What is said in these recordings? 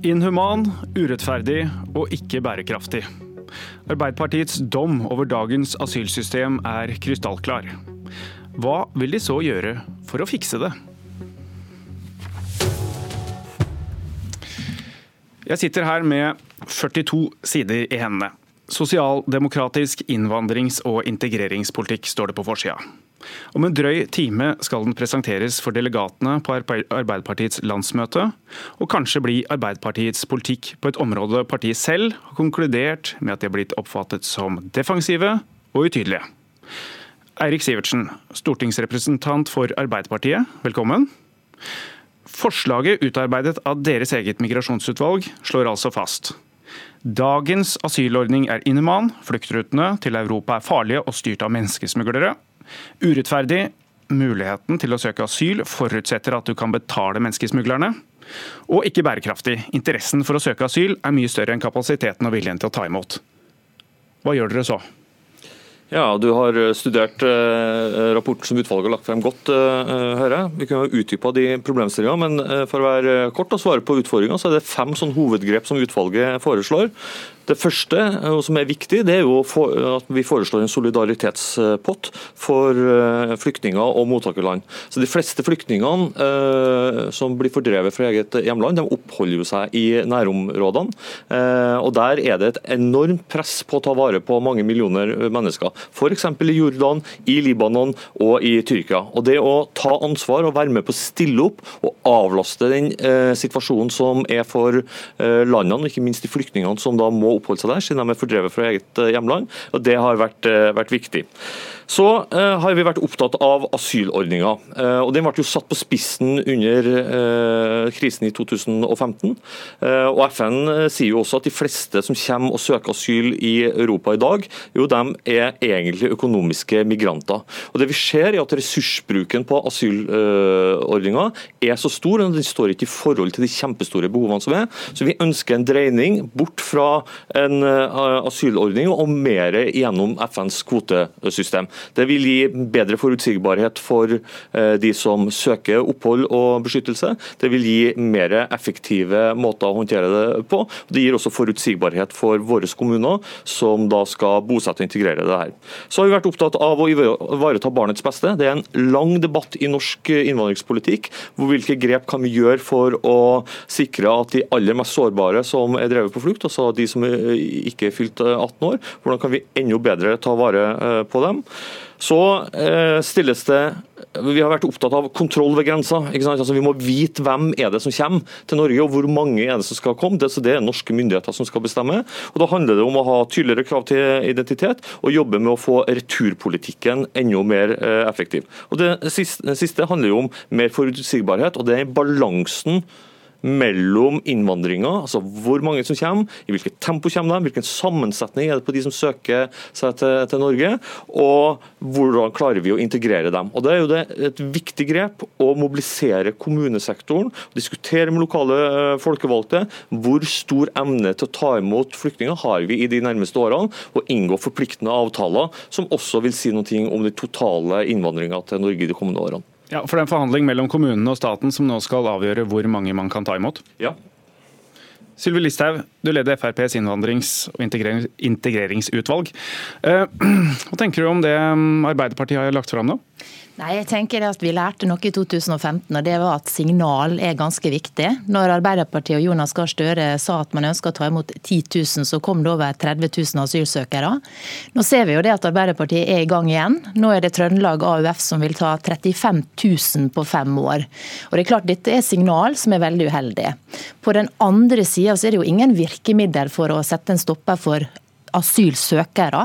Inhuman, urettferdig og ikke bærekraftig. Arbeiderpartiets dom over dagens asylsystem er krystallklar. Hva vil de så gjøre for å fikse det? Jeg sitter her med 42 sider i hendene. Sosialdemokratisk innvandrings- og integreringspolitikk står det på forsida. Om en drøy time skal den presenteres for delegatene på Arbeiderpartiets landsmøte, og kanskje bli Arbeiderpartiets politikk på et område partiet selv har konkludert med at de har blitt oppfattet som defensive og utydelige. Eirik Sivertsen, stortingsrepresentant for Arbeiderpartiet, velkommen. Forslaget utarbeidet av deres eget migrasjonsutvalg slår altså fast. Dagens asylordning er inhuman, fluktrutene til Europa er farlige og styrt av menneskesmuglere. Urettferdig. Muligheten til å søke asyl forutsetter at du kan betale menneskesmuglerne. Og ikke bærekraftig. Interessen for å søke asyl er mye større enn kapasiteten og viljen til å ta imot. Hva gjør dere så? Ja, Du har studert eh, rapporten som utvalget har lagt frem godt, eh, hører jeg. Vi kunne ha utdypa de problemstillingene, men eh, for å være kort og svare på utfordringa, så er det fem sånn hovedgrep som utvalget foreslår. Det første, og som er viktig, det er jo at vi foreslår en solidaritetspott for eh, flyktninger og mottakerland. Så De fleste flyktningene eh, som blir fordrevet fra eget hjemland, de oppholder jo seg i nærområdene. Eh, og Der er det et enormt press på å ta vare på mange millioner mennesker. F.eks. i Jordan, i Libanon og i Tyrkia. Og Det å ta ansvar og være med på å stille opp og avlaste den situasjonen som er for landene, og ikke minst de flyktningene som da må oppholde seg der, siden de er fordrevet fra eget eh, hjemland. og Det har vært, eh, vært viktig. Så eh, har vi vært opptatt av asylordninga. Eh, og Den ble jo satt på spissen under eh, krisen i 2015. og FN sier jo også at de fleste som kommer og søker asyl i Europa i dag, jo de er egentlig økonomiske migranter. Og det vi ser er at Ressursbruken på asylordninga er så stor, og den står ikke i forhold til de kjempestore behovene som er. Så vi ønsker en dreining bort fra en asylordning og mer gjennom FNs kvotesystem. Det vil gi bedre forutsigbarhet for eh, de som søker opphold og beskyttelse. Det vil gi mer effektive måter å håndtere det på. Det gir også forutsigbarhet for våre kommuner, som da skal bosette og integrere det her. Så har vi vært opptatt av å ivareta barnets beste. Det er en lang debatt i norsk innvandringspolitikk. hvor Hvilke grep kan vi gjøre for å sikre at de aller mest sårbare som er drevet på flukt, altså de som ikke er fylt 18 år, hvordan kan vi enda bedre ta vare eh, på dem? Så eh, stilles det Vi har vært opptatt av kontroll ved grensa. Altså, vi må vite hvem er det som kommer til Norge, og hvor mange er det som skal komme. Det, det er norske myndigheter som skal bestemme. Og Da handler det om å ha tydeligere krav til identitet, og jobbe med å få returpolitikken enda mer eh, effektiv. Og Det siste, det siste handler jo om mer forutsigbarhet, og det er balansen mellom innvandringa, altså hvor mange som kommer, i hvilket tempo kommer de, hvilken sammensetning er det på de som søker seg til, til, Norge, og hvordan klarer vi å integrere dem. Og Det er jo det, et viktig grep å mobilisere kommunesektoren, diskutere med lokale eh, folkevalgte hvor stor evne til å ta imot flyktninger har vi i de nærmeste årene, og inngå forpliktende avtaler som også vil si noe om den totale innvandringa til Norge i de kommende årene. Ja, For det er en forhandling mellom kommunene og staten som nå skal avgjøre hvor mange man kan ta imot? Ja. Sylvi Listhaug, du leder FrPs innvandrings- og integreringsutvalg. Eh, hva tenker du om det Arbeiderpartiet har lagt fram nå? Nei, jeg tenker at Vi lærte noe i 2015, og det var at signal er ganske viktig. Når Arbeiderpartiet og Jonas Gahr Støre sa at man ønska å ta imot 10 000, så kom det over 30 000 asylsøkere. Nå ser vi jo det at Arbeiderpartiet er i gang igjen. Nå er det Trøndelag AUF som vil ta 35 000 på fem år. Og det er klart Dette er signal som er veldig uheldig. På den andre sida er det jo ingen virkemiddel for å sette en stopper for asylsøkere.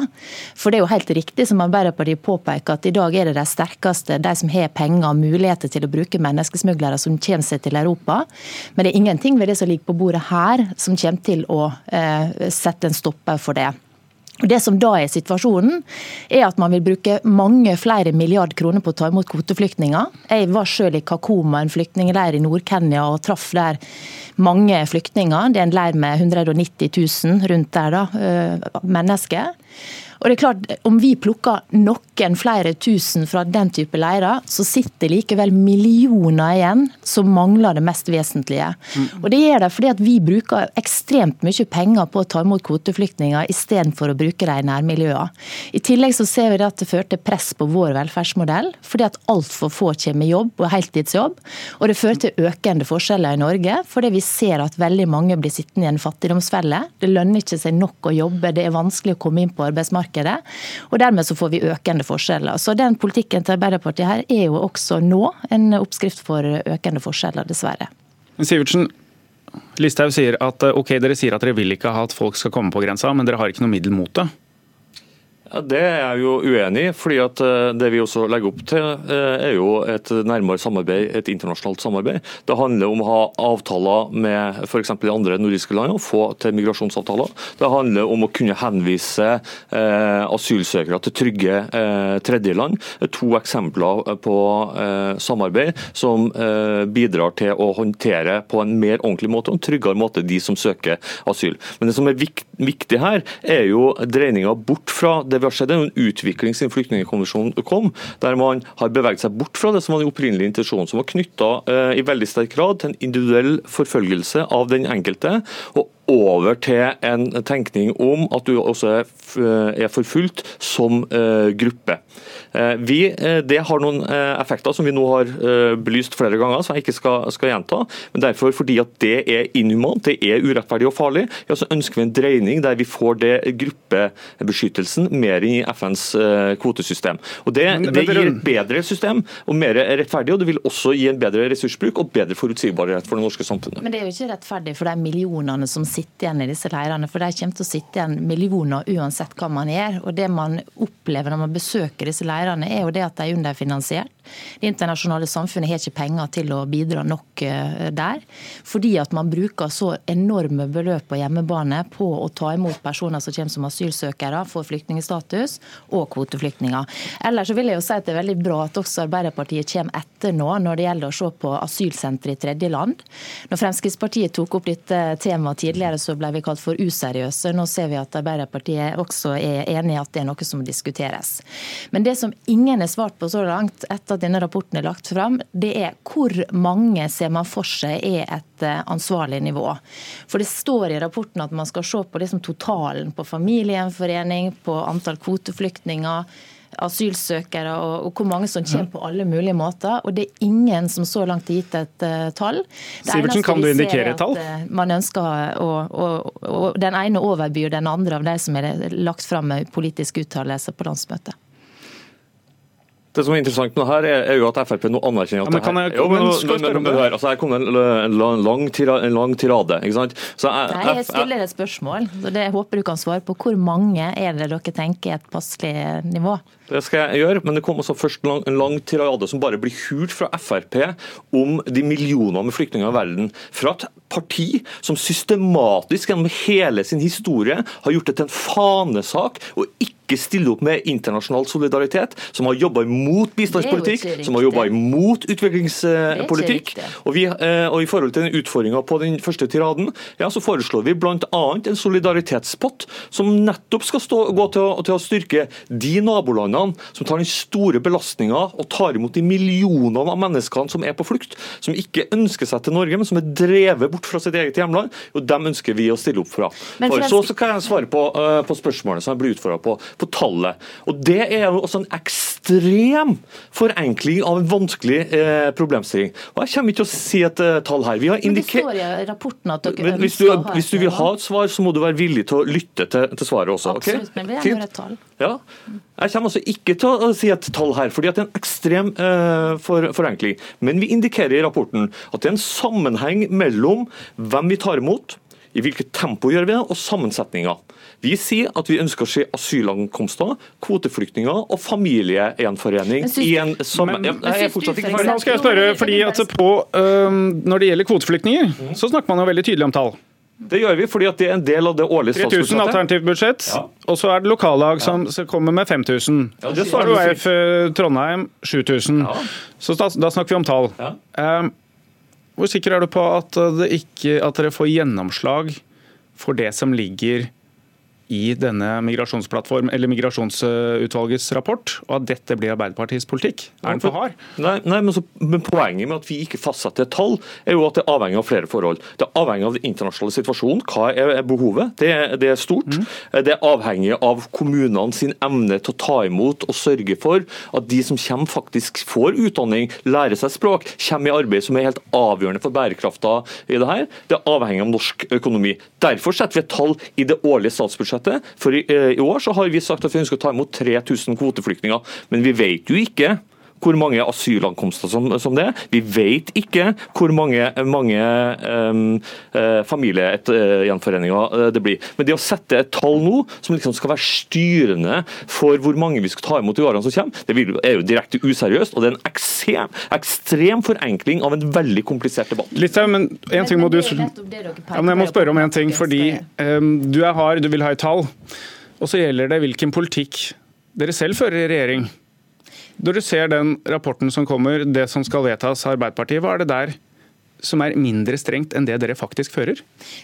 For det er jo helt riktig som Arbeiderpartiet påpeker at i dag er det de sterkeste, de som har penger og muligheter til å bruke menneskesmuglere som kommer seg til Europa. Men det er ingenting ved det som ligger på bordet her som kommer til å eh, sette en stopper for det. Det som da er situasjonen, er at man vil bruke mange flere milliard kroner på å ta imot kvoteflyktninger. Jeg var selv i Kakoma, en flyktningleir i Nord-Kenya, og traff der mange flyktninger. Det er en leir med 190 000 rundt der da, mennesker. Og det er klart, Om vi plukker noen flere tusen fra den type leirer, så sitter likevel millioner igjen som mangler det mest vesentlige. Mm. Og Det gjør det fordi at vi bruker ekstremt mye penger på å ta imot kvoteflyktninger istedenfor å bruke dem i nærmiljøene. I tillegg så ser vi at det fører til press på vår velferdsmodell, fordi at altfor få kommer i jobb og heltidsjobb. Og det fører til økende forskjeller i Norge, fordi vi ser at veldig mange blir sittende i en fattigdomsfelle. Det lønner ikke seg nok å jobbe, det er vanskelig å komme inn på arbeidsmarkedet. Og dermed så får vi økende forskjeller. Så den politikken til Arbeiderpartiet her er jo også nå en oppskrift for økende forskjeller, dessverre. Sivertsen, Listhaug sier at ok, dere sier at dere vil ikke ha at folk skal komme på grensa, men dere har ikke noe middel mot det. Ja, det er jeg jo uenig i. fordi at eh, Det vi også legger opp til, eh, er jo et nærmere samarbeid, et internasjonalt samarbeid. Det handler om å ha avtaler med f.eks. de andre nordiske landene, få til migrasjonsavtaler. Det handler om å kunne henvise eh, asylsøkere til trygge eh, tredjeland. To eksempler på eh, samarbeid som eh, bidrar til å håndtere på en mer ordentlig måte og en tryggere måte de som søker asyl. Men det som er viktig her, er jo dreininga bort fra det det vi har sett, er en utvikling siden flyktningkonvensjonen kom, der man har beveget seg bort fra det som var den opprinnelige intensjonen, som var knytta eh, i veldig sterk grad til en individuell forfølgelse av den enkelte, og over til en tenkning om at du også er eh, forfulgt som eh, gruppe. Eh, vi, det har noen effekter som vi nå har belyst flere ganger, som jeg ikke skal, skal gjenta. Men derfor, fordi at det er inhumant, det er urettferdig og farlig, ja, så ønsker vi en dreining der vi får det gruppebeskyttelsen mer inn i FNs kvotesystem. Og Det, det gir et bedre system og mer rettferdig, og det vil også gi en bedre ressursbruk og bedre forutsigbarhet for det norske samfunnet. Men det er jo ikke rettferdig for de millionene som sitte igjen i disse leirene. For de kommer til å sitte igjen millioner uansett hva man gjør. Og det man opplever når man besøker disse leirene, er jo det at de er underfinansiert. Det internasjonale samfunnet har ikke penger til å bidra nok eh, der. Fordi at man bruker så enorme beløp på hjemmebane på å ta imot personer som kommer som asylsøkere, får flyktningstatus og kvoteflyktninger. Ellers så vil jeg jo si at det er veldig bra at også Arbeiderpartiet kommer etter nå når det gjelder å se på asylsentre i tredjeland. Når Fremskrittspartiet tok opp dette temaet tidligere, så ble vi kalt for useriøse. Nå ser vi at Arbeiderpartiet også er enig i at det er noe som diskuteres. Men det som ingen har svart på så langt etter at denne rapporten er lagt fram, det er hvor mange ser man for seg er et eh, ansvarlig nivå. For det står i rapporten at man skal se på liksom totalen på familiegjenforening, på antall kvoteflyktninger asylsøkere og, og, hvor mange som kommer på alle mulige måter. Og det er ingen som så langt har gitt et uh, tall. Sivertsen, kan du indikere et tall? Uh, man ønsker å, å, å, Den ene overbyr den andre av de som er lagt fram med politisk uttalelse på landsmøtet. Det som er interessant med det her, er, jo at Frp nå anerkjenner at ja, men det her, jo, men, men, men, men, her, altså, her kom det en, en, lang, tirade, en lang tirade. ikke sant? Så jeg, Nei, jeg stiller et spørsmål. så det jeg håper du kan svare på. Hvor mange er det dere tenker er et passelig nivå? Det skal jeg gjøre, men det kom også først en lang, en lang tirade som bare blir hult fra Frp om de millioner med flyktninger i verden. Fra et parti som systematisk gjennom hele sin historie har gjort det til en fanesak og ikke ikke stiller opp med internasjonal solidaritet, som har jobba imot bistandspolitikk, som har jobba imot utviklingspolitikk. Og, vi, eh, og, I forhold til den utfordringa på den første tiraden, ja, så foreslår vi bl.a. en solidaritetspott som nettopp skal stå, gå til å, til å, styrke de nabolandene som tar den store belastninga og tar imot de millionene av menneskene som er på flukt, som ikke ønsker seg til Norge, men som er drevet bort fra sitt eget hjemland. og Dem ønsker vi å stille opp fra. For, så, så kan jeg svare på, uh, på spørsmålet som jeg blir utfordra på på tallet. Og Det er jo også en ekstrem forenkling av en vanskelig eh, problemstilling. Og Jeg kommer ikke til å si et uh, tall her. Vi har Men det står i rapporten at dere hvis du, ha Hvis du vil ha et svar, så må du være villig til å lytte til, til svaret også. Absolutt, okay? men vi har et tall. Ja. Jeg kommer altså ikke til å si et tall her, fordi det er en ekstrem uh, for, forenkling. Men vi indikerer i rapporten at det er en sammenheng mellom hvem vi tar imot, i hvilket tempo gjør vi det, og sammensetninga. Vi sier at vi ønsker å se asylankomster, kvoteflyktninger og familiegjenforening i en som... Men, jeg er fortsatt ikke ferdig. Nå skal jeg spørre, fordi at på, um, Når det gjelder kvoteflyktninger, mm. så snakker man jo veldig tydelig om tall. Det gjør vi fordi det er en del av det årlige statsbudsjettet. 3000 alternativt budsjett, ja. og så er det lokallag som ja. kommer med 5000. Ja, det svarer du. Trondheim 7000. Ja. Så da, da, snakker vi om tall. Ja. Um, hvor sikker er du på at, ikke, at, dere får gjennomslag for det som ligger i denne migrasjonsplattform, eller migrasjonsutvalgets rapport, og at dette blir Arbeiderpartiets politikk? Er den for hard? Nei, nei men, så, men, Poenget med at vi ikke fastsetter et tall, er jo at det er avhengig av flere forhold. Det er avhengig av den internasjonale situasjonen. Hva er behovet? Det, det er stort. Mm. Det er avhengig av kommunene sin evne til å ta imot og sørge for at de som kommer faktisk får utdanning, lærer seg språk, kommer i arbeid, som er helt avgjørende for bærekrafta i det her. Det er avhengig av norsk økonomi. Derfor setter vi et tall i det årlige statsbudsjettet statsbudsjettet. For i, eh, i år så har vi sagt at vi ønsker å ta imot 3000 kvoteflyktninger. Men vi vet jo ikke hvor mange asylankomster som, som det er. Vi vet ikke hvor mange, mange um, uh, familiegjenforeninger uh, det blir. Men det å sette et tall nå som liksom skal være styrende for hvor mange vi skal ta imot i årene som kommer, det er jo direkte useriøst. Og det er en ekstrem, ekstrem forenkling av en veldig komplisert debatt. Listhaug, men en ting må du ja, men Jeg må spørre om en ting. fordi um, Du er hard, du vil ha et tall. Og så gjelder det hvilken politikk dere selv fører i regjering. Når du ser den rapporten som kommer, det som skal vedtas av Arbeiderpartiet, hva er det der som er mindre strengt enn det dere faktisk fører?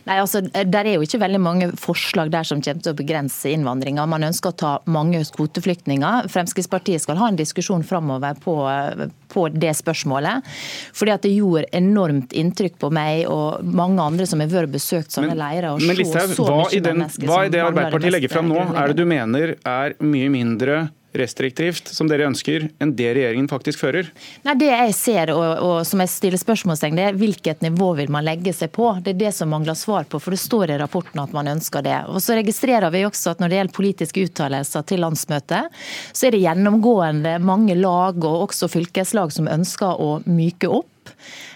Nei, altså, Der er jo ikke veldig mange forslag der som kommer til å begrense innvandringa. Man ønsker å ta mange kvoteflyktninger. Fremskrittspartiet skal ha en diskusjon framover på, på, det spørsmålet. Fordi at Det gjorde enormt inntrykk på meg og mange andre som har vært besøkt sånne leirer. men Listhaug, hva, hva i det Arbeiderpartiet legger fram nå, er det du mener er mye mindre restriktivt som dere ønsker, enn det regjeringen faktisk fører? Nei, Det jeg ser og, og som jeg stiller spørsmålstegn det er hvilket nivå vil man legge seg på. Det er det som mangler svar på, for det står i rapporten at man ønsker det. Og Så registrerer vi også at når det gjelder politiske uttalelser til landsmøtet, så er det gjennomgående mange lag og også fylkeslag som ønsker å myke opp.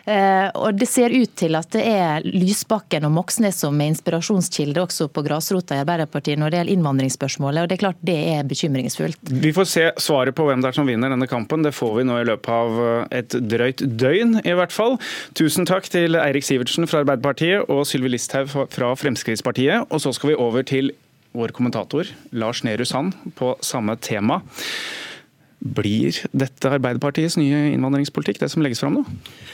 Eh, og Det ser ut til at det er Lysbakken og Moxnes som er inspirasjonskilde også på grasrota i Arbeiderpartiet når det gjelder innvandringsspørsmålet. og Det er klart det er bekymringsfullt. Vi får se svaret på hvem det er som vinner denne kampen. Det får vi nå i løpet av eh, et drøyt døgn, i hvert fall. Tusen takk til Eirik Sivertsen fra Arbeiderpartiet og Sylvi Listhaug fra Fremskrittspartiet. Og så skal vi over til vår kommentator Lars Nehru Sand på samme tema. Blir dette Arbeiderpartiets nye innvandringspolitikk, det som legges fram nå?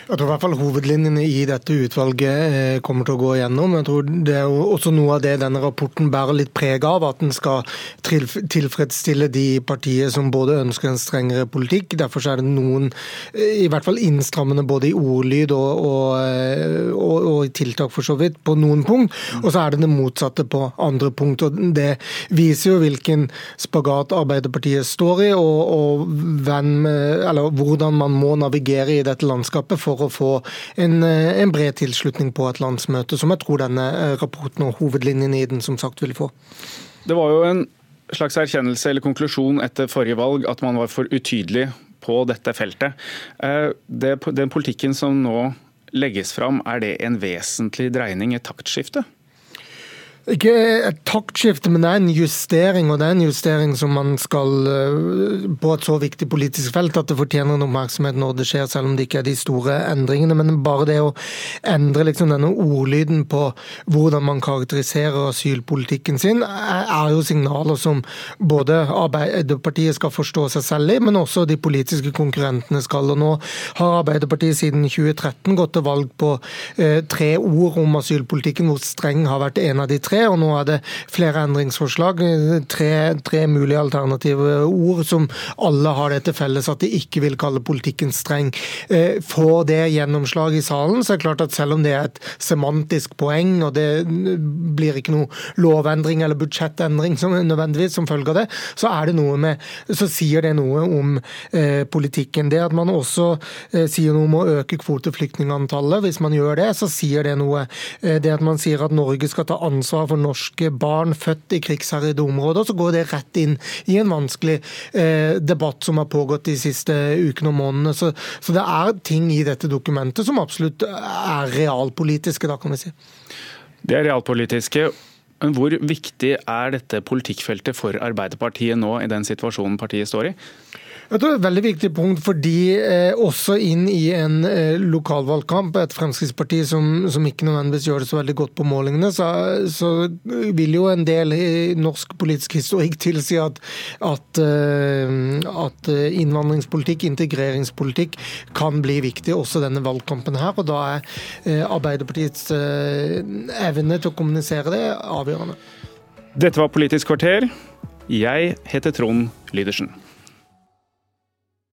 Jeg tror i hvert fall hovedlinjene i dette utvalget eh, kommer til å gå igjennom. Jeg tror Det er også noe av det denne rapporten bærer litt preg av, at den skal tilfredsstille de partier som både ønsker en strengere politikk. Derfor er det noen eh, i hvert fall innstrammende både i ordlyd og, og, eh, og, og tiltak, for så vidt, på noen punkt. Og så er det det motsatte på andre punkt. og Det viser jo hvilken spagat Arbeiderpartiet står i. og hvem, hvordan man må navigere i dette landskapet for å få en, en bred tilslutning på et landsmøte, som jeg tror denne eh, rapporten og hovedlinjen i den som sagt vil få. Det var jo en slags erkjennelse eller konklusjon etter forrige valg at man var for utydelig på dette feltet. Eh, det, den politikken som nå legges fram, er det en vesentlig dreining, et taktskifte? Ikke et taktskifte, men det er en justering. Og det er en justering som man skal eh, på et så viktig politisk felt at det fortjener en oppmerksomhet når det skjer, selv om det ikke er de store endringene. Men bare det å endre liksom denne ordlyden på hvordan man karakteriserer asylpolitikken sin, er jo signaler som både Arbeiderpartiet skal forstå seg selv i, men også de politiske konkurrentene skal. Og nå har Arbeiderpartiet siden 2013 gått til valg på eh, tre ord om asylpolitikken, hvor streng har vært en av de tre tre, og nå er det flere endringsforslag. Tre, tre mulige alternative ord som alle har det til felles at de ikke vil kalle politikken streng. Eh, får det gjennomslag i salen, så er det klart at selv om det er et semantisk poeng, og det blir ikke noe lovendring eller budsjettendring som, nødvendigvis som følge av det, så, er det noe med, så sier det noe om eh, politikken. Det at man også eh, sier noe om å øke kvoteflyktningantallet, hvis man gjør det, så sier det noe. Det at man sier at Norge skal ta ansvar ansvar for norske barn født i krigsherjede områder, så går det rett inn i en vanskelig eh, debatt som har pågått de siste ukene og månedene. Så, så, det er ting i dette dokumentet som absolutt er realpolitiske, da kan vi si. Det er realpolitiske. Hvor viktig er dette politikkfeltet for Arbeiderpartiet nå, i den situasjonen partiet står i? Jeg tror det er et veldig viktig punkt, fordi eh, også inn i en eh, lokalvalgkamp, et Fremskrittsparti som, som, ikke nødvendigvis gjør det så veldig godt på målingene, så, så vil jo en del i norsk politisk historikk tilsi at, at, eh, at, innvandringspolitikk, integreringspolitikk, kan bli viktig også denne valgkampen her. Og da er eh, Arbeiderpartiets eh, evne til å kommunisere det avgjørende. Dette var Politisk kvarter. Jeg heter Trond Lydersen.